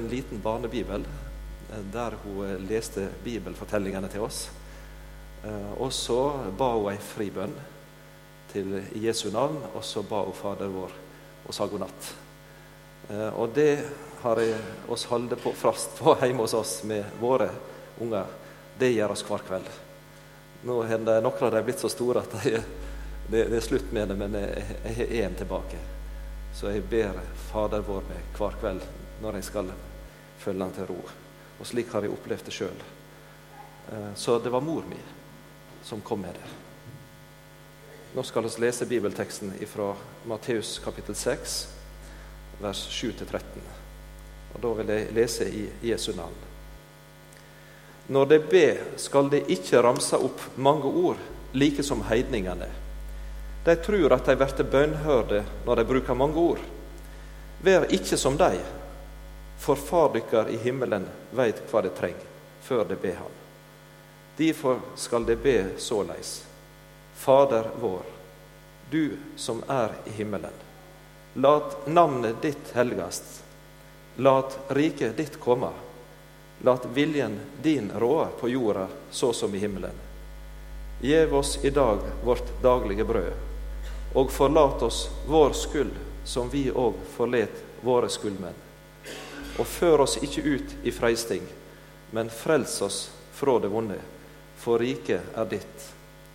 en liten barnebibel eh, der hun eh, leste bibelfortellingene til oss. Eh, og så ba hun ei fribønn til Jesu navn, og så ba hun Fader vår og sa god natt. Og det har jeg oss holdt på fast på hjemme hos oss med våre unger. Det gjør oss hver kveld. Nå har noen av dem blitt så store at de, det, det, er slutt med det, men jeg, jeg har én tilbake. Så jeg ber Fader vår med hver kveld når jeg skal følge han til ro. Og slik har jeg opplevd det sjøl. Eh, så det var mor mi som kom med det. Nå skal vi lese bibelteksten fra Matteus kapittel 6, vers 7-13. Og Da vil jeg lese i Jesu navn. Når de ber, skal de ikke ramse opp mange ord, like som heidningene. De tror at de blir bønnhørde når de bruker mange ord. Vær ikke som de, for Far dykkar i himmelen veit hva de treng, før de ber Han. Difor skal de be såleis. Fader vår, du som er i himmelen. Lat navnet ditt helgast. Lat riket ditt komme. Lat viljen din råde på jorda så som i himmelen. Gjev oss i dag vårt daglige brød, og forlat oss vår skyld, som vi òg forlet våre skyldmenn og før oss ikke ut i freisting, men frels oss fra det vonde. For riket er ditt,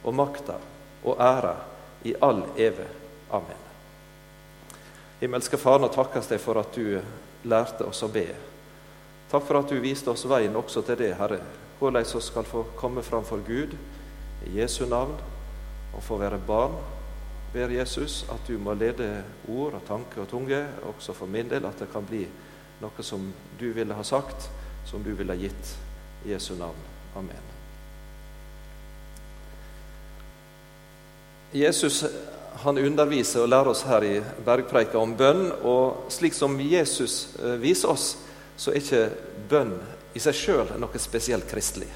og makta og æra i all eve. Amen. Himmelske Far, nå takkes deg for at du lærte oss å be. Takk for at du viste oss veien også til det, Herre, hvordan vi skal få komme framfor Gud i Jesu navn og få være barn. Ber Jesus at du må lede ord og tanke og tunge, også for min del, at det kan bli noe som du ville ha sagt, som du ville ha gitt. I Jesu navn. Amen. Jesus han underviser og lærer oss her i bergpreika om bønn. og Slik som Jesus eh, viser oss, så er ikke bønn i seg sjøl noe spesielt kristelig.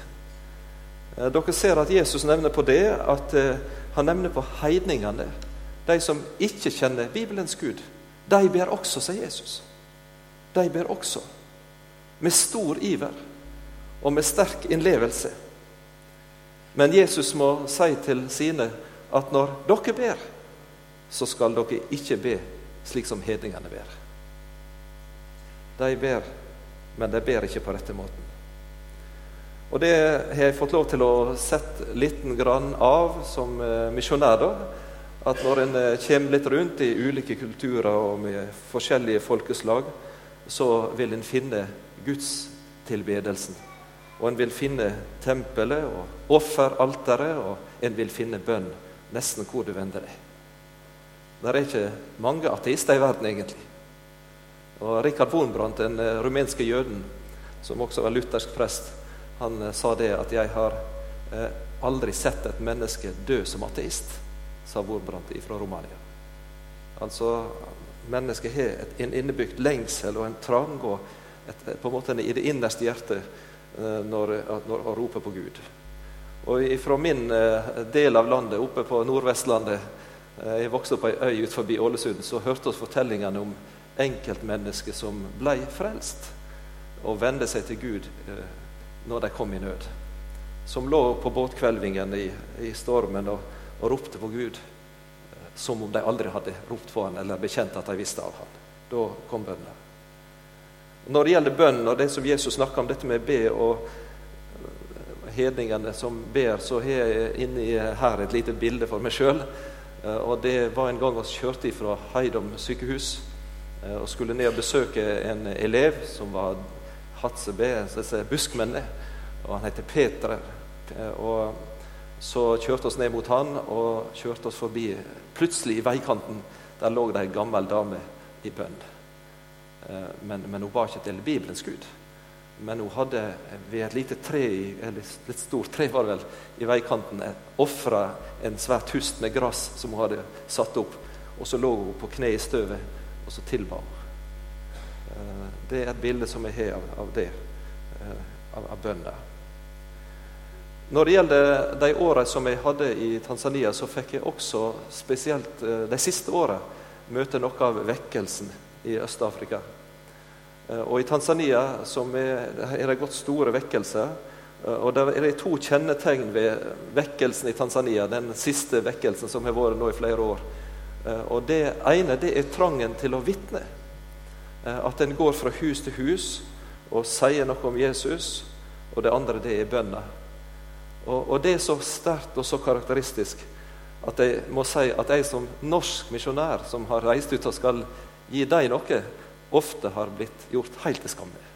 Eh, dere ser at Jesus nevner på det at eh, han nevner på heidningene. De som ikke kjenner Bibelens Gud. De ber også, sier Jesus de ber også, med stor iver og med sterk innlevelse. Men Jesus må si til sine at når dere ber, så skal dere ikke be slik som hedningene ber. De ber, men de ber ikke på rette måten. Og det har jeg fått lov til å sette litt grann av som eh, misjonær. da, At når en eh, kommer litt rundt i ulike kulturer og med forskjellige folkeslag, så vil en finne gudstilbedelsen. Og en vil finne tempelet og offeralteret, og en vil finne bønn nesten hvor du vender deg. Det er ikke mange ateister i verden, egentlig. Og Rikard Wurmbrandt, den eh, rumenske jøden, som også var luthersk prest, han eh, sa det at 'jeg har eh, aldri sett et menneske dø som ateist', sa Wurmbrandt fra Romania. Altså, mennesket har en innebygd lengsel og en trang og et, på en måte i det innerste hjertet eh, når, når han roper på Gud. Og Fra min eh, del av landet, oppe på Nordvestlandet eh, Jeg vokste opp på ei øy ut forbi Ålesund. Så hørte vi fortellingene om enkeltmennesker som ble frelst og vende seg til Gud når de kom i nød. Som lå på båtkvelvingen i, i stormen og, og ropte på Gud som om de aldri hadde ropt på han eller bekjent at de visste av han. Da kom bønnen. Når det gjelder bønn og det som Jesus snakker om, dette med be og eh, hedningene som ber, så har jeg inni her et lite bilde for meg sjøl. Eh, det var en gang vi kjørte fra Heidom sykehus eh, og skulle ned og besøke en elev som var Hatsebe, buskmennene. Og han heter Peter. Og så kjørte oss ned mot han og kjørte oss forbi. Plutselig i veikanten der lå det ei gammel dame i bønn. Eh, men, men, hun var ikke til Bibelens Gud. Men hun hadde ved et lite tre, eller litt stort tre var det vel, i veikanten ofra en svært hust med gress som hun hadde satt opp. Og så lå hun på kne i støvet, og så tilba hun. Eh, det er et bilde som jeg har av, det, eh, av, bønner. Når det gjelder de årene som jeg hadde i Tanzania, så fikk jeg også spesielt eh, de siste åra møte noe av vekkelsen i Øst-Afrika. Og I Tanzania er, er det gått store vekkelser. Og Det er to kjennetegn ved vekkelsen i Tanzania, den siste vekkelsen som har vært nå i flere år. Og Det ene det er trangen til å vitne. At en går fra hus til hus og sier noe om Jesus. Og det andre det er bønna. Og, og, det er så sterkt og så karakteristisk at jeg må si at jeg som norsk misjonær som har reist ut og skal gi dem noe, ofte har blitt gjort helt til skamme.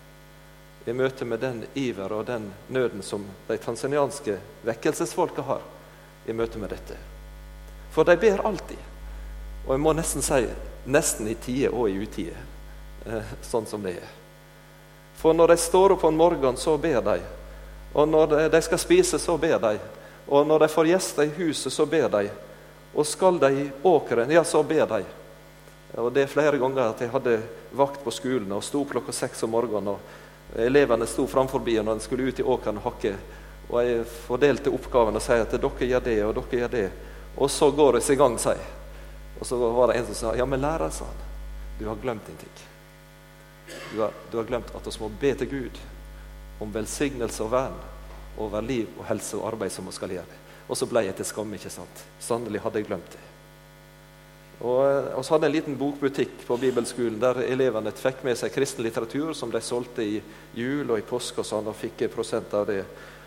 I møte med den iver og den nøden som de tanzanianske vekkelsesfolka har i møte med dette. For de ber alltid. Og jeg må nesten si nesten i tide og i utide, eh, sånn som det er. For når de står opp om morgenen, så ber de. Og når de skal spise, så ber de. Og når de får gjester i huset, så ber de. Og skal de i åkeren, ja, så ber de. Og Det er flere ganger at jeg hadde vakt på skolen og sto klokka seks om morgenen. og Elevene sto framfor og de skulle ut i åkeren og hakke. Og jeg fordelte oppgaven og sa at dere gjør det, og dere gjør det. Og så går vi i gang, sier Og så var det en som sa ja, men lærer, sa han, du har glemt en ting. Du har, du har glemt at vi må be til Gud om velsignelse og vern over liv og helse og arbeid som hun skal gjøre. Og så ble jeg til skamme. ikke sant? Sannelig hadde jeg glemt det. Og Vi eh, hadde en liten bokbutikk på bibelskolen der elevene fikk med seg kristen litteratur som de solgte i jul og i påske og sånn, og fikk prosent av det.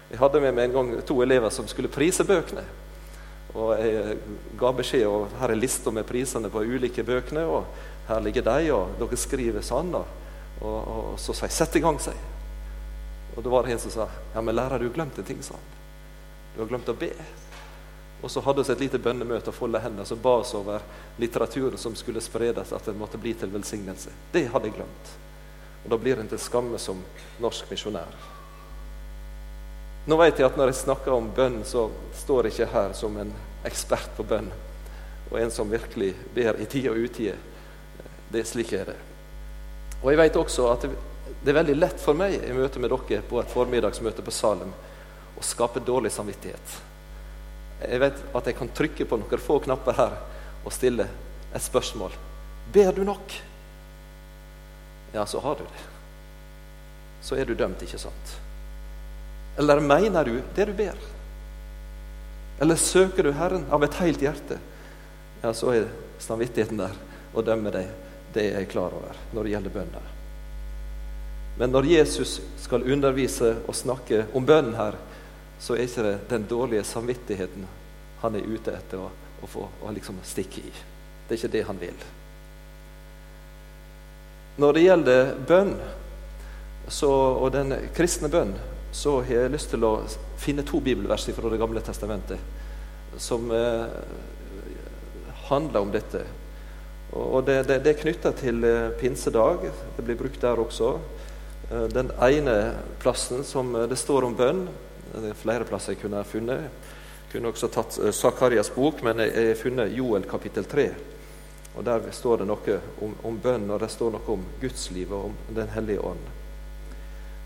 Jeg hadde med meg en gang to elever som skulle prise bøkene. Og Jeg ga beskjed og her er lista med prisene på ulike bøkene. og Her ligger de, og dere skriver sånn. Og, og, og så sa jeg 'sett i gang', sier. Og da var det en som sa ja, men lærer, du har glemt en ting, sa han. Du har glemt å be. Og så hadde vi et lite bønnemøte og folde hendene og ba oss over litteraturen som skulle spredes, at den måtte bli til velsignelse. Det hadde jeg glemt. Og da blir en til skamme som norsk misjonær. Nå vet jeg at når jeg snakker om bønn, så står jeg ikke her som en ekspert på bønn og en som virkelig ber i tid og utide. Det er slik er det. Og jeg vet også at det er veldig lett for meg i møte med dere på et formiddagsmøte på Salem å skape dårlig samvittighet. Jeg vet at jeg kan trykke på noen få knapper her og stille et spørsmål. Ber du nok? Ja, så har du det. Så er du dømt, ikke sant? Eller mener du det du ber? Eller søker du Herren av et helt hjerte? Ja, så er samvittigheten der og dømmer deg. Det er jeg klar over når det gjelder bønner. Men når Jesus skal undervise og snakke om bønnen her, så er ikke det den dårlige samvittigheten han er ute etter å, å få å liksom stikke i. Det er ikke det han vil. Når det gjelder bønn så, og den kristne bønn, så har jeg lyst til å finne to bibelvers fra Det gamle testamentet som eh, handler om dette. Og det, det, det er knytta til eh, pinsedag. Det blir brukt der også. Eh, den ene plassen som eh, det står om bønn Det er flere plasser jeg kunne ha funnet. Jeg kunne også tatt Sakarias bok, men jeg har funnet Joel kapittel 3. Og Der står det noe om, om bønn, og det står noe om gudslivet og om Den hellige ånd.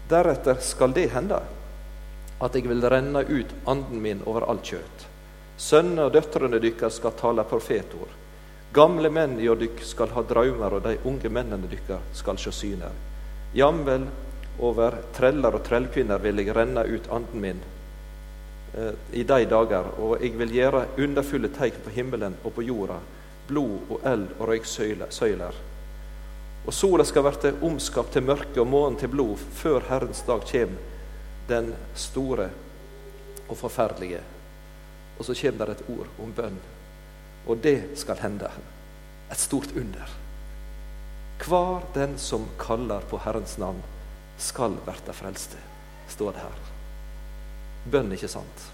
Deretter skal det hende at jeg vil renne ut anden min over alt kjøtt. Sønnene og døtrene deres skal tale profetord. Gamle menn i dykk skal ha drømmer, og de unge mennene deres skal se syner. Jamvel over treller og trellkvinner vil jeg renne ut anden min eh, i de dager, og jeg vil gjøre underfulle tegn på himmelen og på jorda, blod og eld og røyksøyler. Og sola skal verte omskapt til mørke og månen til blod før Herrens dag kjem, den store og forferdelige. Og så kommer det et ord om bønn. Og det skal hende. Et stort under. Hver den som kaller på Herrens navn, skal verte frelste, står det her. Bønn, ikke sant?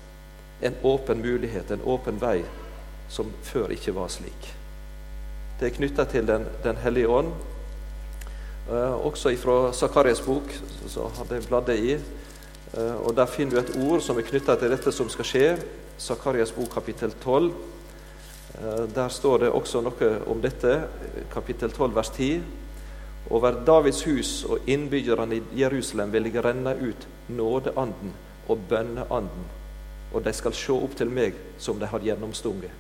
En åpen mulighet, en åpen vei, som før ikke var slik. Det er knytta til Den, den hellige ånd. Eh, også fra Sakarias bok, så hadde jeg bladd i. Eh, og Der finner du et ord som er knytta til dette som skal skje. Sakarias bok kapittel 12. Eh, der står det også noe om dette, kapittel 12, vers 10. Over Davids hus og innbyggerne i Jerusalem vil jeg renne ut nådeanden og bønneanden, og de skal se opp til meg som de har gjennomstunget.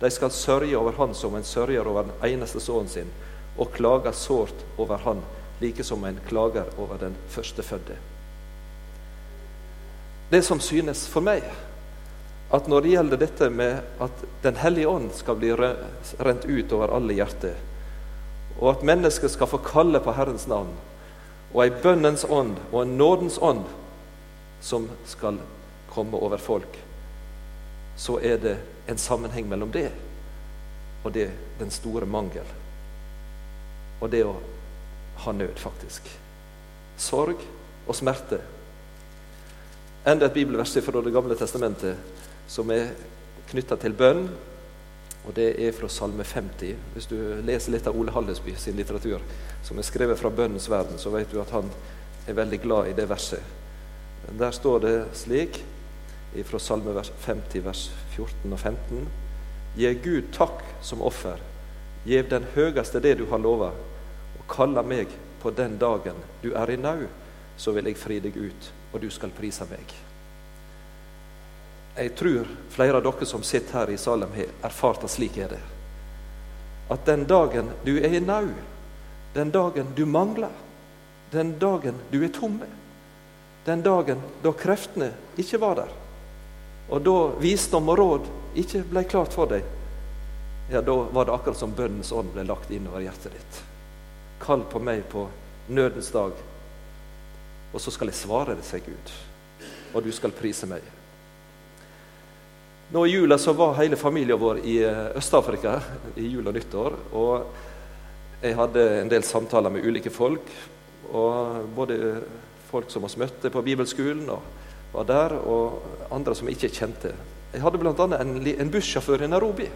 De skal sørge over Han som en sørger over den eneste sønnen sin, og klage sårt over Han like som en klager over den førstefødte. Det som synes for meg, at når det gjelder dette med at Den hellige ånd skal bli rent ut over alle hjerter, og at mennesket skal få kalle på Herrens navn, og ei bønnens ånd og en nådens ånd som skal komme over folk, så er det en sammenheng mellom det og det den store mangel. Og det å ha nød, faktisk. Sorg og smerte. Enda et bibelvers fra Det gamle testamentet som er knytta til bønn. Og Det er fra Salme 50. Hvis du leser litt av Ole Hallesby sin litteratur, som er skrevet fra bønnens verden, så vet du at han er veldig glad i det verset. Der står det slik fra Salme 50, vers 14 og 15. Gi Gud takk som offer. Gjev den høgeste det du har lova, og kalla meg på den dagen du er i nau, så vil jeg fri deg ut, og du skal prise meg. Jeg tror flere av dere som sitter her i Salem, har erfart at slik er det. At den dagen du er i nau, den dagen du mangler, den dagen du er tomme, den dagen da kreftene ikke var der, og da visdom og råd ikke ble klart for deg, ja, da var det akkurat som bønnens ånd ble lagt inn over hjertet ditt. Kall på meg på nødens dag, og så skal jeg svare deg, sier Gud. Og du skal prise meg. Nå I jula så var hele familien vår i eh, Øst-Afrika i jul og nyttår. og Jeg hadde en del samtaler med ulike folk. og Både folk som vi møtte på bibelskolen, og var der, og andre som jeg ikke kjente. Jeg hadde bl.a. en, en bussjåfør i Nairobi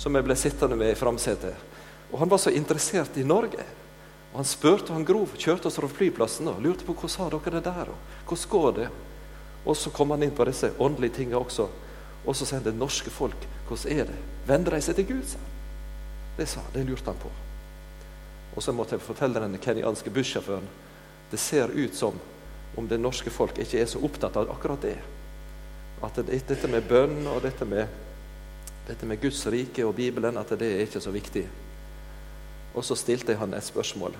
som jeg ble sittende med i framsetet. Og Han var så interessert i Norge. Og Han spurte, han grov, kjørte oss fra flyplassen og lurte på hvordan har dere det der, og hvordan går det? Og så kom han inn på disse åndelige tingene også. Og så sier han det norske folk, hvordan er det? Vender de seg til Gud? sa han. Det sa han, det lurte han på. Og så måtte jeg fortelle den kenyanske bussjåføren det ser ut som om det norske folk ikke er så opptatt av akkurat det. At det, dette med bønn og dette med, dette med Guds rike og Bibelen, at det er ikke så viktig. Og så stilte jeg han et spørsmål.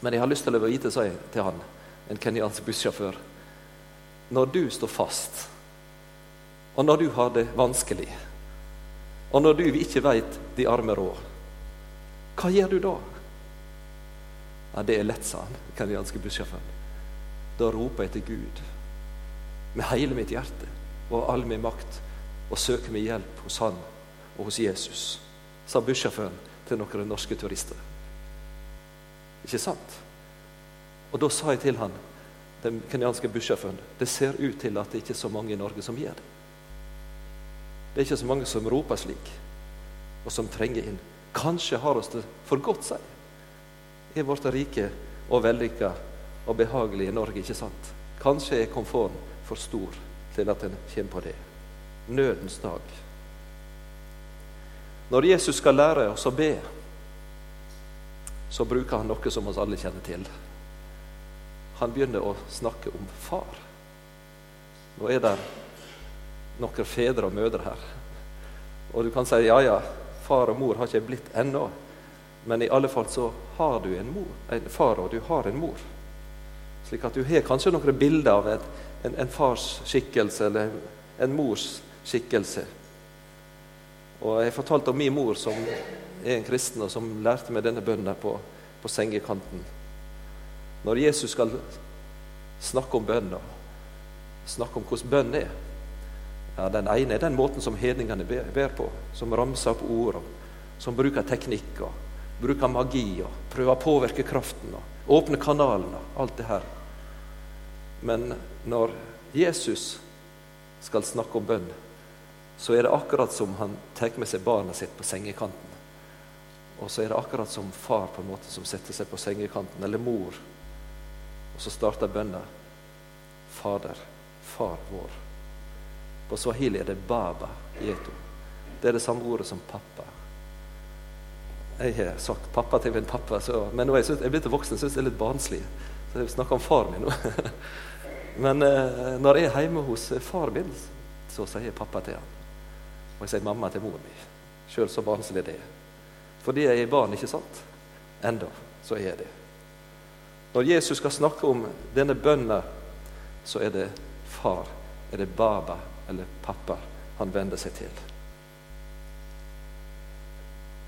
Men jeg har lyst til å vite, sa jeg til han, en kenyansk bussjåfør Når du står fast, og når du har det vanskelig, og når du ikke veit de arme råd, hva gjør du da? Ja, Det er lett, sa han, kenyanske bussjåføren. Da roper jeg til Gud med hele mitt hjerte og all min makt og søker min hjelp hos Han og hos Jesus, sa bussjåføren til noen norske turister. Ikke sant? Og da sa jeg til han, den kenyanske bussjåføren, det ser ut til at det ikke er så mange i Norge som gjør det. Det er ikke så mange som roper slik, og som trenger inn. Kanskje har oss det for godt, sier Er vårt rike og vellykka og behagelig i Norge, ikke sant? Kanskje er komforten for stor til at en kommer på det. Nødens dag. Når Jesus skal lære oss å be, så bruker han noe som oss alle kjenner til. Han begynner å snakke om far. Nå er det noen fedre og mødre her. Og du kan si ja, ja, far og mor har ikke blitt ennå. Men i alle fall så har du en, mor, en far, og du har en mor. Slik at du har kanskje noen bilder av et, en, en, fars skikkelse eller en mors skikkelse. Og Jeg fortalte om min mor, som er en kristen, og som lærte meg denne bønnen på, på sengekanten. Når Jesus skal snakke om bønn, snakke om hvordan bønn er ja, Den ene er den måten som hedningene ber, på, som ramser opp ord, som bruker teknikk og bruker magi og prøver å påvirke kraften og åpne kanalen og alt det her. Men når Jesus skal snakke om bønn, så er det akkurat som han tar med seg barnet sitt på sengekanten. Og så er det akkurat som far på en måte som setter seg på sengekanten, eller mor. Og så starter bønna. Fader, far vår. På swahili er det baba yeto. Det er det samme ordet som pappa. Jeg har sagt pappa til min pappa, så, men nå er jeg, blitt voksen og syns det er litt barnslig. Så jeg snakker om far min nå. men eh, når jeg er hjemme hos far min, så sier jeg pappa til han. Og jeg sier mamma til mor mi. Sjøl så barnslig det er. Fordi jeg er barn, ikke sant? Enda så er det. Når Jesus skal snakke om denne bønna, så er det far, er det baba eller pappa han vender seg til.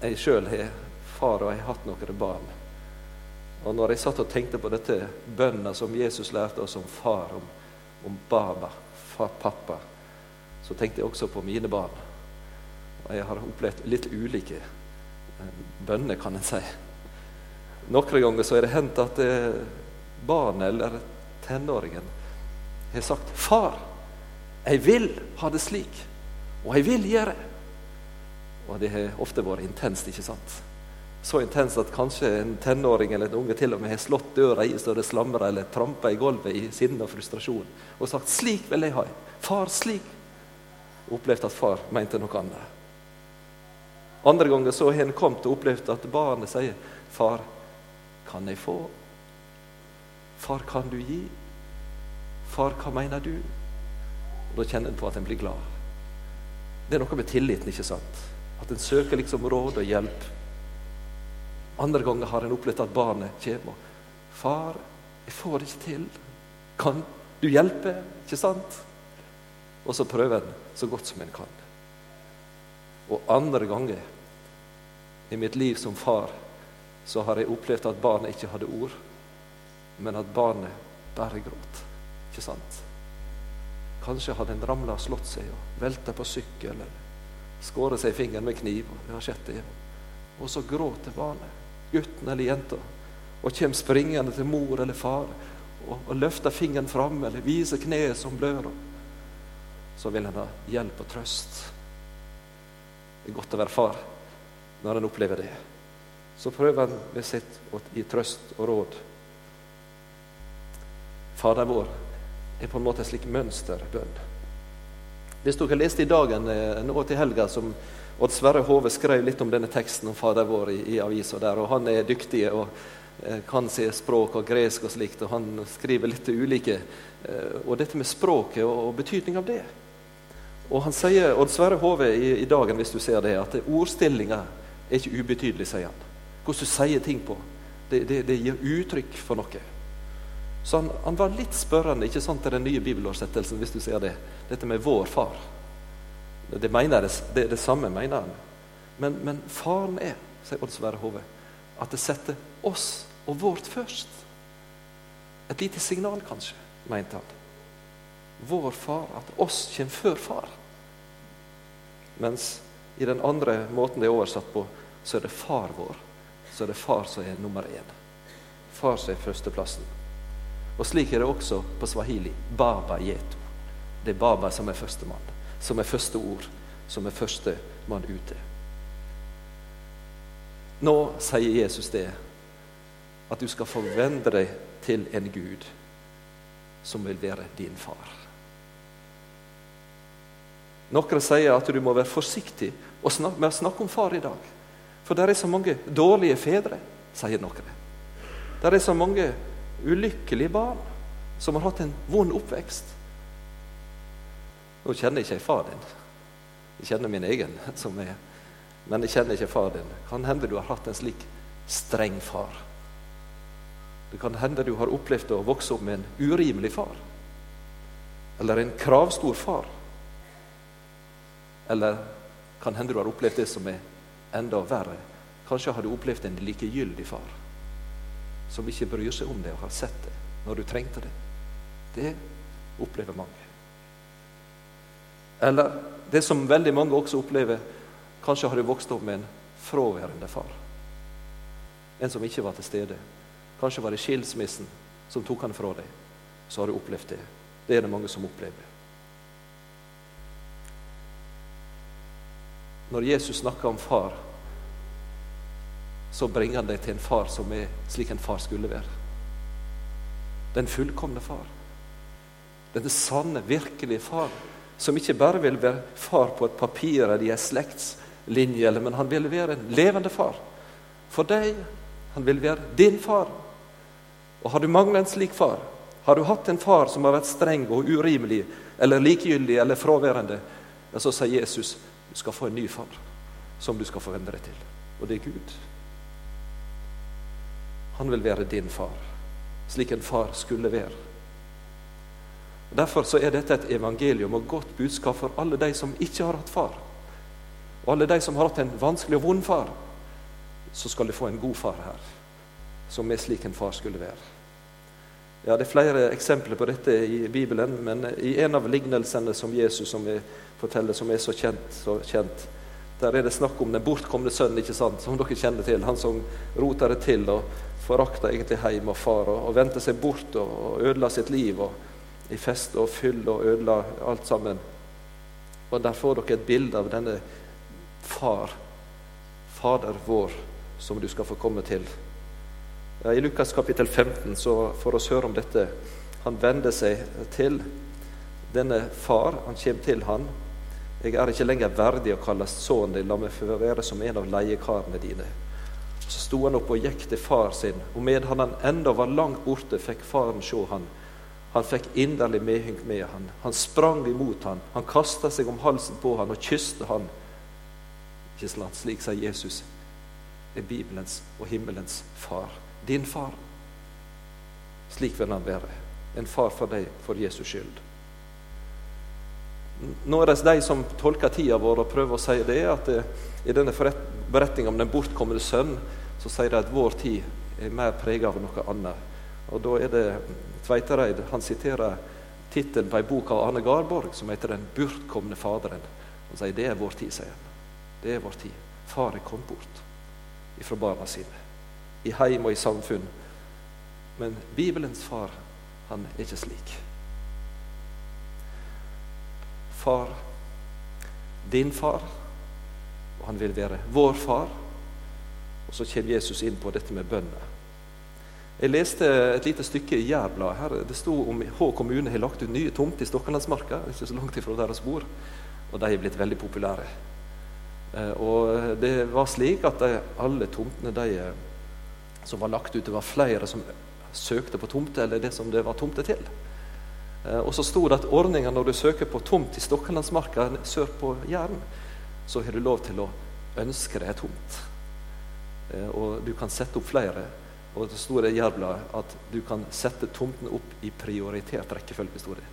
Jeg sjøl har far, og jeg har hatt noen barn. Og når jeg satt og tenkte på dette bønna som Jesus lærte oss om far, om, om baba, far, pappa, så tenkte jeg også på mine barn. Og jeg har opplevd litt ulike eh, bønner, kan en si. Noen ganger så er det hendt at eh, barnet eller tenåringen har sagt 'Far, jeg vil ha det slik, og jeg vil gjøre'. det. Og det har ofte vært intenst, ikke sant? Så intenst at kanskje en tenåring eller en unge til og med har slått døra i så det slamrer, eller trampa i gulvet i sinne og frustrasjon og sagt 'Slik vil jeg ha'. Far, slik. Og opplevd at far mente noe annet. Andre ganger så har en kommet og opplevd at barnet sier 'Far, kan jeg få?' 'Far, kan du gi?' 'Far, hva mener du?' Da kjenner en på at en blir glad. Det er noe med tilliten, ikke sant? At en søker liksom råd og hjelp. Andre ganger har en opplevd at barnet kommer 'Far, jeg får det ikke til. Kan du hjelpe?' Ikke sant? Og så prøver en så godt som en kan. Og andre ganger i mitt liv som far så har jeg opplevd at barnet ikke hadde ord, men at barnet bare gråt. Ikke sant? Kanskje hadde en ramla og slått seg og velta på sykkel eller skåret seg i fingeren med kniv. Og, har sett det. og så gråter barnet, gutten eller jenta, og kommer springende til mor eller far og, og løfter fingeren fram eller viser kneet som blør. Så vil en ha hjelp og trøst. Det er godt å være far når en opplever det. Så prøver en med sitt å gi trøst og råd. Fader vår er på en måte en slik mønsterbønn. Hvis dere leste i dagen eh, nå til helga som Odd Sverre Hove skrev litt om denne teksten om Fader vår i, i avisa der, og han er dyktig og eh, kan se språk og gresk og slikt, og han skriver litt ulike. Eh, og dette med språket og, og betydning av det. Og han sier, Odd Sverre Hove i, i, dagen, hvis du ser det, at ordstillinga er ikke ubetydelig, sier han. Hvordan du sier ting på. Det, det, det gir uttrykk for noe. Så han, han, var litt spørrende ikke sant, til den nye bibelårsettelsen, hvis du ser det. Dette med 'vår far'. Det, mener det, er det samme mener han. Men, men faren er, sier Odd Sverre Hove, at det setter oss og vårt først. Et lite signal, kanskje, mente han. Vår far, at oss kommer før far. Mens i den andre måten det er oversatt på, så er det far vår. Så er det far som er nummer én. Far som er førsteplassen. Og slik er det også på swahili. Baba yeto. Det er Baba som er førstemann, som er første ord, som er førstemann ute. Nå sier Jesus det, at du skal forvente deg til en Gud som vil være din far. Noen sier at du må være forsiktig med å snakke om far i dag. For det er så mange dårlige fedre, sier noen. Det er så mange ulykkelige barn som har hatt en vond oppvekst. Nå kjenner jeg ikke far din. Jeg kjenner min egen, som er men jeg kjenner ikke far din. Kan hende du har hatt en slik streng far. Det kan hende du har opplevd å vokse opp med en urimelig far. Eller en kravstor far. Eller kan hende du har opplevd det som er enda verre. Kanskje har du opplevd en likegyldig far som ikke bryr seg om det og har sett det når du trengte det. Det opplever mange. Eller det som veldig mange også opplever, kanskje har du vokst opp med en fraværende far. En som ikke var til stede. Kanskje var det skilsmissen som tok han fra deg. Så har du opplevd det. Det er det mange som opplever. Når Jesus snakker om far, så bringer han deg til en far som er slik en far skulle være. Den fullkomne far. Denne sanne, virkelige far. Som ikke bare vil være far på et papir eller i en slektslinje, men han vil være en levende far. For deg. Han vil være din far. Og har du manglet en slik far, har du hatt en far som har vært streng og urimelig eller likegyldig eller fraværende, så sier Jesus du skal få en ny far som du skal forvente deg til. Og det er Gud. Han vil være din far. slik en far skulle være. Derfor så er dette et evangelium og godt budskap for alle de som ikke har hatt far. Og alle de som har hatt en vanskelig og vond far, så skal de få en god far her, som er slik en far skulle være. Ja, Det er flere eksempler på dette i Bibelen, men i en av lignelsene som Jesus som vi forteller, som er så kjent, så kjent, der er det snakk om den bortkomne sønnen, ikke sant, som dere kjenner til. Han som roter det til og forakta egentlig hjem og far og, og vendte seg bort og, og ødela sitt liv. og i fest og fyll og ødela alt sammen. Og Der får dere et bilde av denne far, Fader vår, som du skal få komme til. Ja, I Lukas kapittel 15 så får vi høre om dette. Han vender seg til denne far. Han kommer til han. Jeg er ikke lenger verdig å kalles sønnen din, la meg få være som en av leiekarene dine. Så sto han opp og gikk til far sin, og medan han enda var langt borte, fikk faren se han. Han fikk inderlig medhynk med han. Han sprang imot han. Han kasta seg om halsen på han og kysste han. Ikke sant? Slik sier Jesus er Bibelens og himmelens far. Din far. Slik vil han være. En far for deg for Jesus skyld. Nå er det de som tolker tida vår og prøver å si det, at det, i denne beretninga om den bortkomne sønn, så sier de at vår tid er mer prega av noe annet. Og da er det Tveitereid han siterer tittelen på ei bok av Arne Garborg som heter 'Den bortkomne Faderen'. Han sier det er vår tid, sier han. Det er vår tid. Far er kommet bort ifra barna sine. I heim og i samfunn. Men Bibelens far, han er ikke slik. Far, din far, han vil være vår far. Og så kommer Jesus inn på dette med bønner. Jeg leste et lite stykke i Jærbladet. her Det sto om Hå kommune har lagt ut nye tomter i Stokkelandsmarka. ikke så langt ifra deres bor. Og de er blitt veldig populære. Eh, og det var slik at de, alle tomtene de, eh, som var lagt ut, det var flere som søkte på tomter eller det som det var tomter til. Eh, og så sto det at ordninga når du søker på tomt i Stokkelandsmarka sør på Jæren, så har du lov til å ønske deg tomt. Og du kan sette opp flere. Og det står i Jærbladet at du kan sette tomten opp i prioritert rekkefølge. Står det.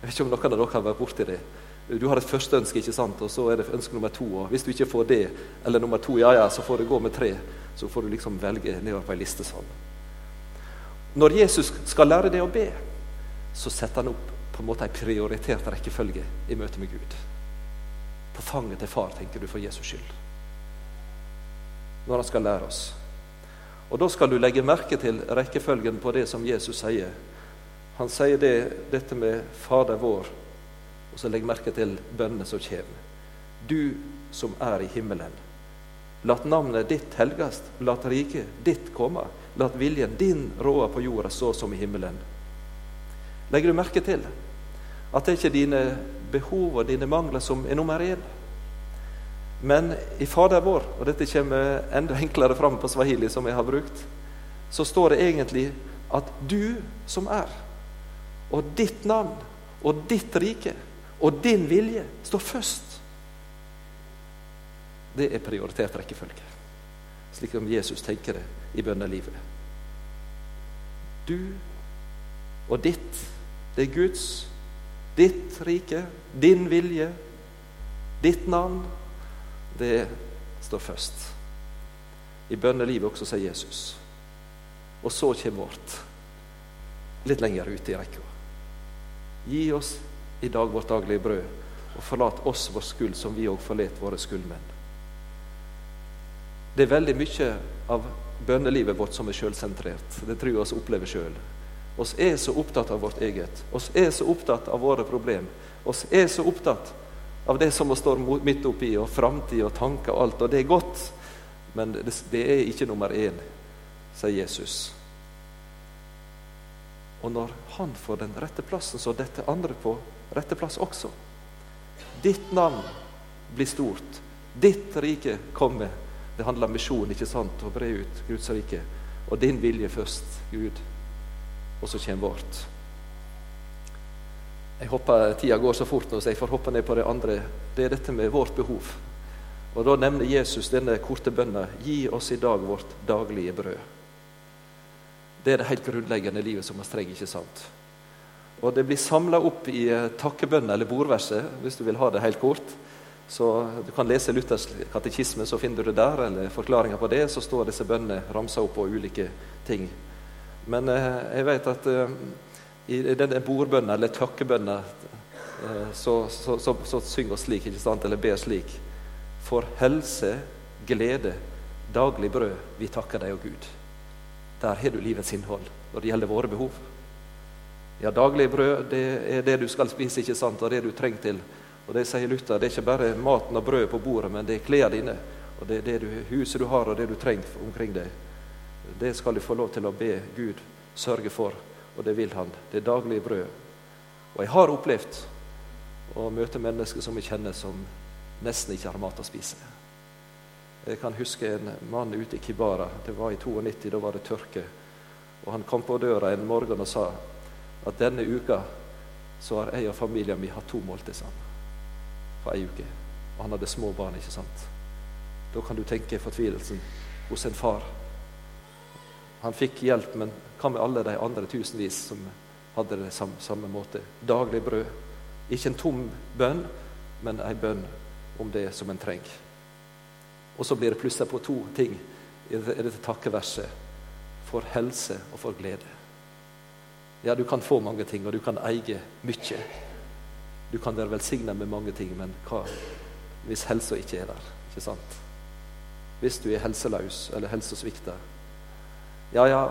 Jeg vet ikke om noen av dere har vært borti det. Du har et første ønske, ikke sant? og så er det ønske nummer to. og Hvis du ikke får det, eller nummer to, ja ja, så får det gå med tre. Så får du liksom velge nedover på ei liste sånn. Når Jesus skal lære deg å be, så setter han opp på en måte ei prioritert rekkefølge i møte med Gud. På fanget til far, tenker du, for Jesus skyld. Når han skal lære oss. Og Da skal du legge merke til rekkefølgen på det som Jesus sier. Han sier det, dette med Fader vår, og så legg merke til bønnene som kommer. Du som er i himmelen. Lat navnet ditt helgast, lat riket ditt komme. Lat viljen din råde på jorda så som i himmelen. Legger du merke til at det er ikke dine behov og dine mangler som er nummer én? Men i Fader vår, og dette kommer enda enklere fram på swahili, som jeg har brukt, så står det egentlig at du som er, og ditt navn og ditt rike og din vilje står først. Det er prioritert rekkefølge, slik som Jesus tenker det i bønnelivet. Du og ditt, det er Guds. Ditt rike, din vilje, ditt navn det står først. I bønnelivet også, sier Jesus. Og så kommer vårt. Litt lenger ute i rekka. Gi oss i dag vårt daglige brød, og forlat oss vår skyld, som vi òg forlet våre skyldmenn. Det er veldig mye av bønnelivet vårt som er sjølsentrert. Det tror jeg vi opplever sjøl. Oss er så opptatt av vårt eget. Oss er så opptatt av våre problem. Oss er så opptatt av det som vi står midt oppi, og framtid og tanker og alt. Og det er godt, men det, er ikke nummer én, sier Jesus. Og når han får den rette plassen, så dette andre på rette plass også. Ditt navn blir stort. Ditt rike kommer. Det handler om misjon, ikke sant? Å bre ut Guds rike. Og din vilje først, Gud. Og så kommer vårt. Jeg håper Tida går så fort nå, så jeg får hoppe ned på det andre. Det er dette med vårt behov. Og Da nevner Jesus denne korte bønna 'Gi oss i dag vårt daglige brød'. Det er det helt grunnleggende livet som vi trenger. ikke sant? Og Det blir samla opp i takkebønna eller bordverset, hvis du vil ha det helt kort. Så Du kan lese Luthers katekisme, så finner du det der, eller forklaringa på det. Så står disse bønnene ramsa opp på ulike ting. Men eh, jeg vet at eh, i denne bordbønnen, eller takkebønnen, eh, så, så, så, så synger vi slik, ikke sant, eller ber slik. For helse, glede, daglig brød, vi takker deg, og Gud. Der har du livets innhold når det gjelder våre behov. Ja, daglig brød det er det du skal spise, ikke sant, og det du trenger til. Og Det sier Luther, det er ikke bare maten og brødet på bordet, men det er klærne dine. Og det er det du, huset du har, og det du trenger omkring deg. Det skal du få lov til å be Gud sørge for, og det vil Han. Det er daglig brød. Og jeg har opplevd å møte mennesker som jeg kjenner, som nesten ikke har mat å spise. Jeg kan huske en mann ute i Kibara. Det var i 92, da var det tørke. Og Han kom på døra en morgen og sa at denne uka så har jeg og familien min hatt to måltider sammen. For ei uke. Og han hadde små barn, ikke sant. Da kan du tenke fortvilelsen hos en far. Han fikk hjelp, men hva med alle de andre tusenvis som hadde det samme, samme måte? Daglig brød. Ikke en tom bønn, men ei bønn om det som en trenger. Og så blir det plussa på to ting i dette takkeverset. For helse og for glede. Ja, du kan få mange ting, og du kan eie mye. Du kan være velsigna med mange ting, men hva hvis helsa ikke er der? Ikke sant? Hvis du er helseløs eller helsesvikta. Ja, ja.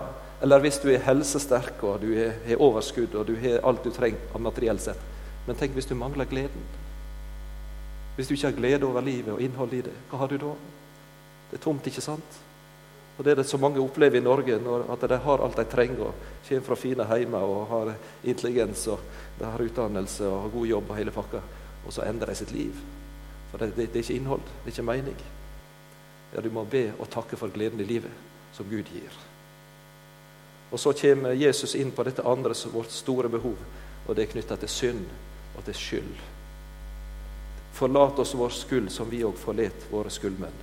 Eller hvis du er helsesterk og du har overskudd og du har alt du trenger materielt sett. Men tenk hvis du mangler gleden. Hvis du ikke har glede over livet og innhold i det, hva har du da? Det er tomt, ikke sant? Og Det er det så mange opplever i Norge, at de har alt de trenger. og Kommer fra fine heimer og har intelligens og de har utdannelse og har god jobb og hele pakka. Og så endrer de sitt liv. For det, det, det, er ikke innhold, det er ikke mening. Ja, Du må be og takke for gleden i livet som Gud gir. Og Så kommer Jesus inn på dette andre som vårt store behov, og det er knytta til synd og til skyld. Forlat oss vår skyld, som vi òg forlet våre skyldmenn.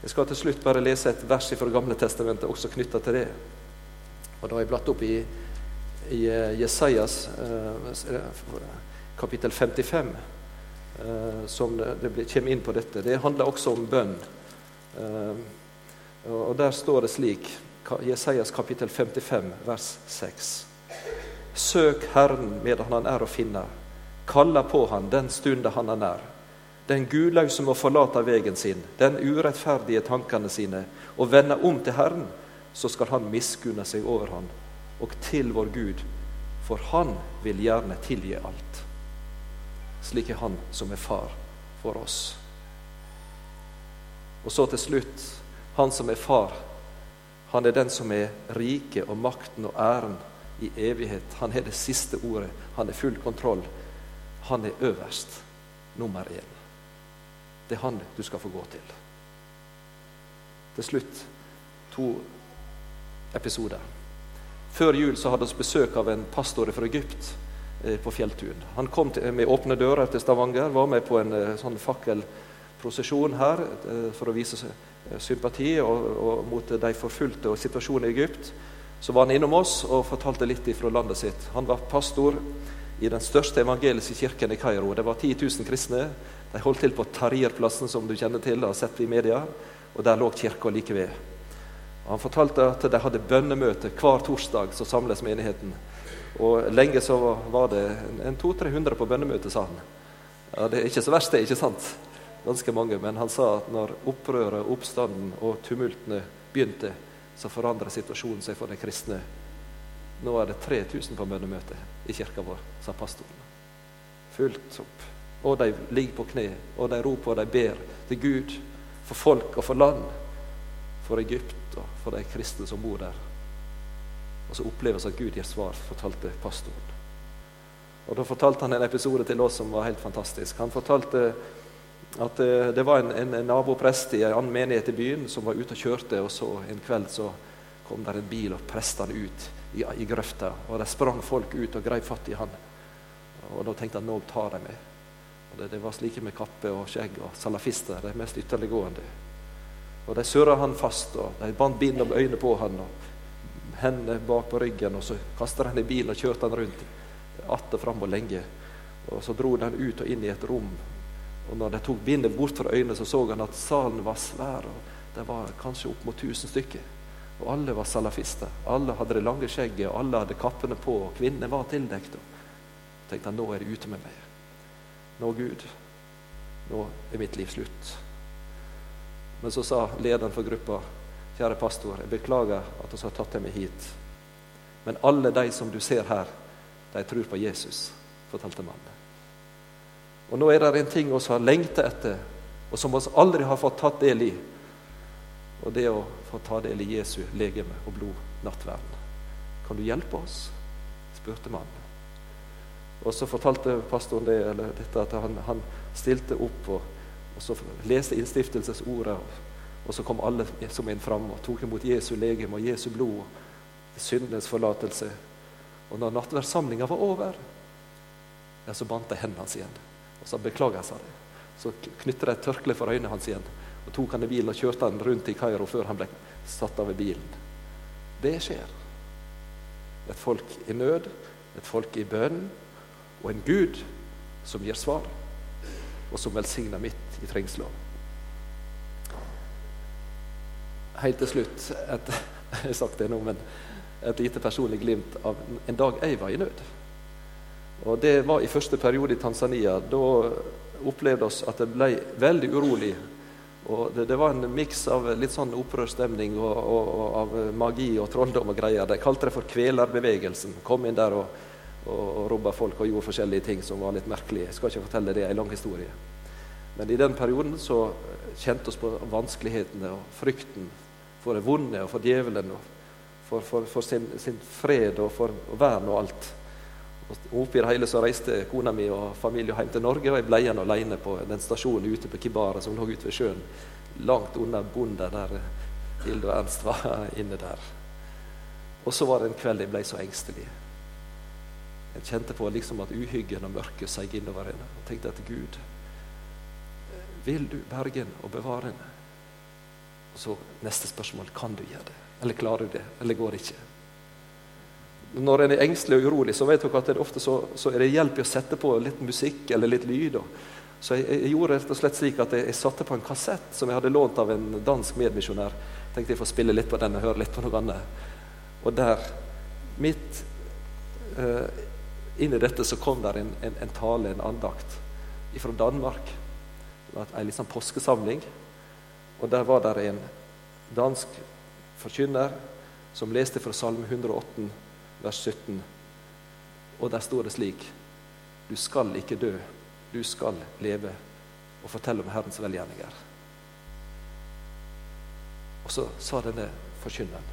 Jeg skal til slutt bare lese et vers fra Gamle Testamentet også knytta til det. Og Da har jeg blatt opp i, i eh, Jesajas eh, kapittel 55, eh, som det, kommer inn på dette. Det handler også om bønn. Og Der står det slik, Jesajas kapittel 55, vers 6. Søk Herren medan han er å finne. Kalla på han den stunda han er nær. Den gudlause må forlate vegen sin, den urettferdige tankene sine, og vende om til Herren, så skal Han miskunne seg over han, og til vår Gud, for Han vil gjerne tilgi alt. Slik er Han som er far for oss. Og så til slutt Han som er far, han er den som er rike og makten og æren i evighet. Han har det siste ordet. Han er full kontroll. Han er øverst, nummer én. Det er han du skal få gå til. Til slutt to episoder. Før jul så hadde vi besøk av en pastor fra Egypt eh, på Fjelltun. Han kom til, med åpne dører til Stavanger, var med på en eh, sånn fakkelprosesjon her eh, for å vise sympati og, og mot de forfulgte og situasjonen i Egypt. Så var han innom oss og fortalte litt fra landet sitt. Han var pastor i den største evangeliske kirken i Kairo. Det var 10 000 kristne. De holdt til på Tahrir-plassen, som du kjenner til, har sett i media. Og der lå kirka like ved. Han fortalte at de hadde bønnemøte hver torsdag, så samles menigheten. Og lenge så var det en 200-300 på bønnemøte, sa han. Ja, Det er ikke så verst, det, ikke sant? Ganske mange. Men han sa at når opprøret, oppstanden og tumultene begynte, så forandra situasjonen seg for de kristne. Nå er det 3000 på bønnemøte i kirka vår, sa pastoren. Fullt opp. Og de ligger på kne, og de roper og de ber til Gud for folk og for land, for Egypt og for de kristne som bor der. Og så oppleves at Gud gir svar, fortalte pastoren. Og Da fortalte han en episode til oss som var helt fantastisk. Han fortalte at eh, det var en, en, en naboprest i en annen menighet i byen som var ute og kjørte, og så en kveld så kom der en bil og presset han ut i, i grøfta. Og der sprang folk ut og greip fatt i han. Og da tenkte han nå tar de meg. Og det, det, var slike med kappe og skjegg og salafister, de mest ytterliggående. Og De surra han fast, og de bandt bind om øynene på han og hendene bak på ryggen, og så kasta han i bilen og kjørte han rundt att og fram og lenge. Og Så dro han ut og inn i et rom. Og når de tok bindet bort fra øynene, så så han at salen var svær. og Det var kanskje opp mot 1000 stykker. Og alle var salafister. Alle hadde det lange skjegget, og alle hadde kappene på. og Kvinnene var tildekt. Og tenkte han, nå er det ute med meg. Nå, Gud, nå er mitt liv slutt. Men så sa lederen for gruppa, kjære pastor, jeg beklager at vi har tatt deg med hit. Men alle de som du ser her, de tror på Jesus, fortalte mannen. Og nå er det en ting vi har lengta etter, og som vi aldri har fått tatt del i. Og det å få ta del i Jesu legeme og blod, nattverden. Kan du hjelpe oss? spurte mannen. Og så fortalte pastoren det, dette, at han, han stilte opp og, og så leste innstiftelsesordet. Og så kom alle som en fram og tok imot Jesu legeme og Jesu blod. Syndenes forlatelse. Og når nattverdssamlinga var over, ja, så bandt de hendene hans igjen. Og så beklager, sa de. Så knytta de et tørkle for øynene hans igjen og tok han i bilen og kjørte han rundt i Kairo før han ble satt av i bilen. Det skjer. Et folk i nød, et folk i bønn, og en Gud som gir svar, og som velsigner midt i trengsla. Helt til slutt et, Jeg har sagt det nå, men et lite personlig glimt av en dag jeg var i nød. Og Det var i første periode i Tanzania. Da opplevde vi at det ble veldig urolig. Og Det, det var en miks av litt sånn opprørsstemning og, og, og, av magi og trolldom og greier. De kalte det for kvelerbevegelsen. Kom inn der og, og, robba folk og gjorde forskjellige ting som var litt merkelige. Jeg skal ikke fortelle det, en lang historie. Men i den perioden så kjente vi på vanskelighetene og frykten for det vonde og for djevelen. og for, for, for sin, sin, fred og for vern og alt. Og oppi det hele så reiste kona mi og familien hjem til Norge, og jeg ble igjen alene på den stasjonen ute på Kibara som lå ute ved sjøen, langt unna bonden der Hilde og Ernst var inne der. Og så var det en kveld jeg ble så engstelig. Jeg kjente på liksom at uhyggen og mørket seig innover henne. Og tenkte at Gud, vil du berge henne og bevare henne? Og så neste spørsmål kan du gjøre det. Eller klarer du det? Eller går det ikke? Når en er engstelig og urolig, så vet dere at det ofte så, så er det hjelp i å sette på litt musikk eller litt lyd. Så jeg, jeg, gjorde rett og slett slik at jeg, jeg, satte på en kassett som jeg hadde lånt av en dansk medmisjonær. Tenkte jeg får spille litt på den og høre litt på noe annet. Og der, midt uh, inn i dette, så kom der en, en, en tale, en andakt, fra Danmark. Det var en liksom påskesamling. Og der var det en dansk forkynner som leste fra Salme 108, vers 17. Og der står det slik Du skal ikke dø, du skal leve og fortelle om Herrens velgjerninger. Og så sa denne forkynneren,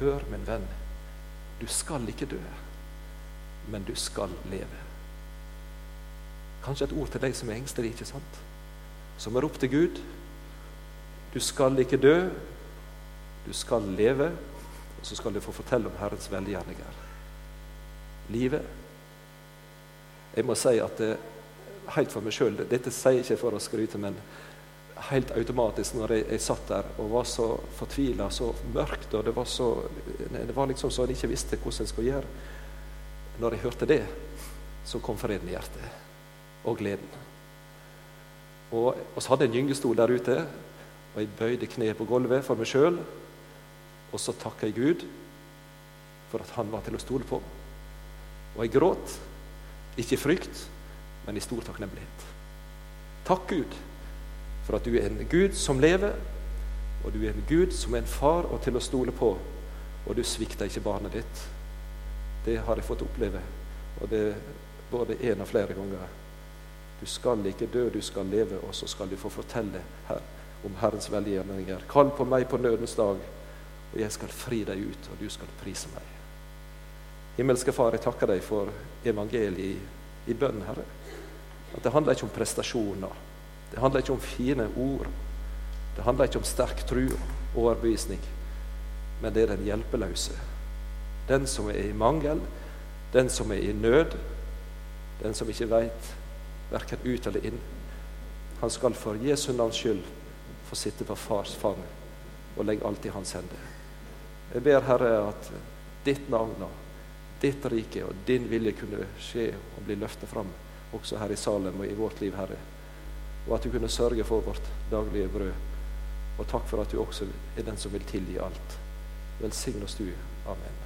hør, min venn, du skal ikke dø, men du skal leve. Kanskje et ord til deg som er engstelig, ikke sant? Som er opp til Gud. Du skal ikke dø, du skal leve, og så skal du få fortelle om Herrens velgjerninger. Livet Jeg må si at det, helt for meg sjøl Dette sier jeg ikke for å skryte, men helt automatisk når jeg, jeg satt der og var så fortvila, så mørkt, og det var, så, det var liksom så en ikke visste hvordan en skulle gjøre Når jeg hørte det, så kom freden i hjertet. Og gleden. Og vi hadde en gyngestol der ute, og jeg bøyde kneet på gulvet for meg sjøl og så takka jeg Gud for at han var til å stole på. Og jeg gråt, ikke i frykt, men i stor takknemlighet. Takk, Gud, for at du er en Gud som lever, og du er en Gud som er en far og til å stole på. Og du svikter ikke barnet ditt. Det har jeg fått oppleve, og det både én og flere ganger. Du skal ikke dø, du skal leve, og så skal du få fortelle her om Herrens velgjerninger. Kall på meg på nødens dag og jeg skal fri deg ut, og du skal prise meg. Himmelske Far, jeg takker deg for evangeliet i, bønn, Herre. At det handler ikke om prestasjoner. Det handler ikke om fine ord. Det handler ikke om sterk tro og overbevisning. Men det er den hjelpeløse. Den som er i mangel, den som er i nød, den som ikke veit verken ut eller inn. Han skal for Jesu navns skyld få sitte på fars fang og legge alt i hans hender. Jeg ber, Herre, at ditt navn og ditt rike og din vilje kunne skje og bli løftet fram også her i Salem og i vårt liv, Herre. Og at du kunne sørge for vårt daglige brød. Og takk for at du også er den som vil tilgi alt. Velsign oss du. Amen.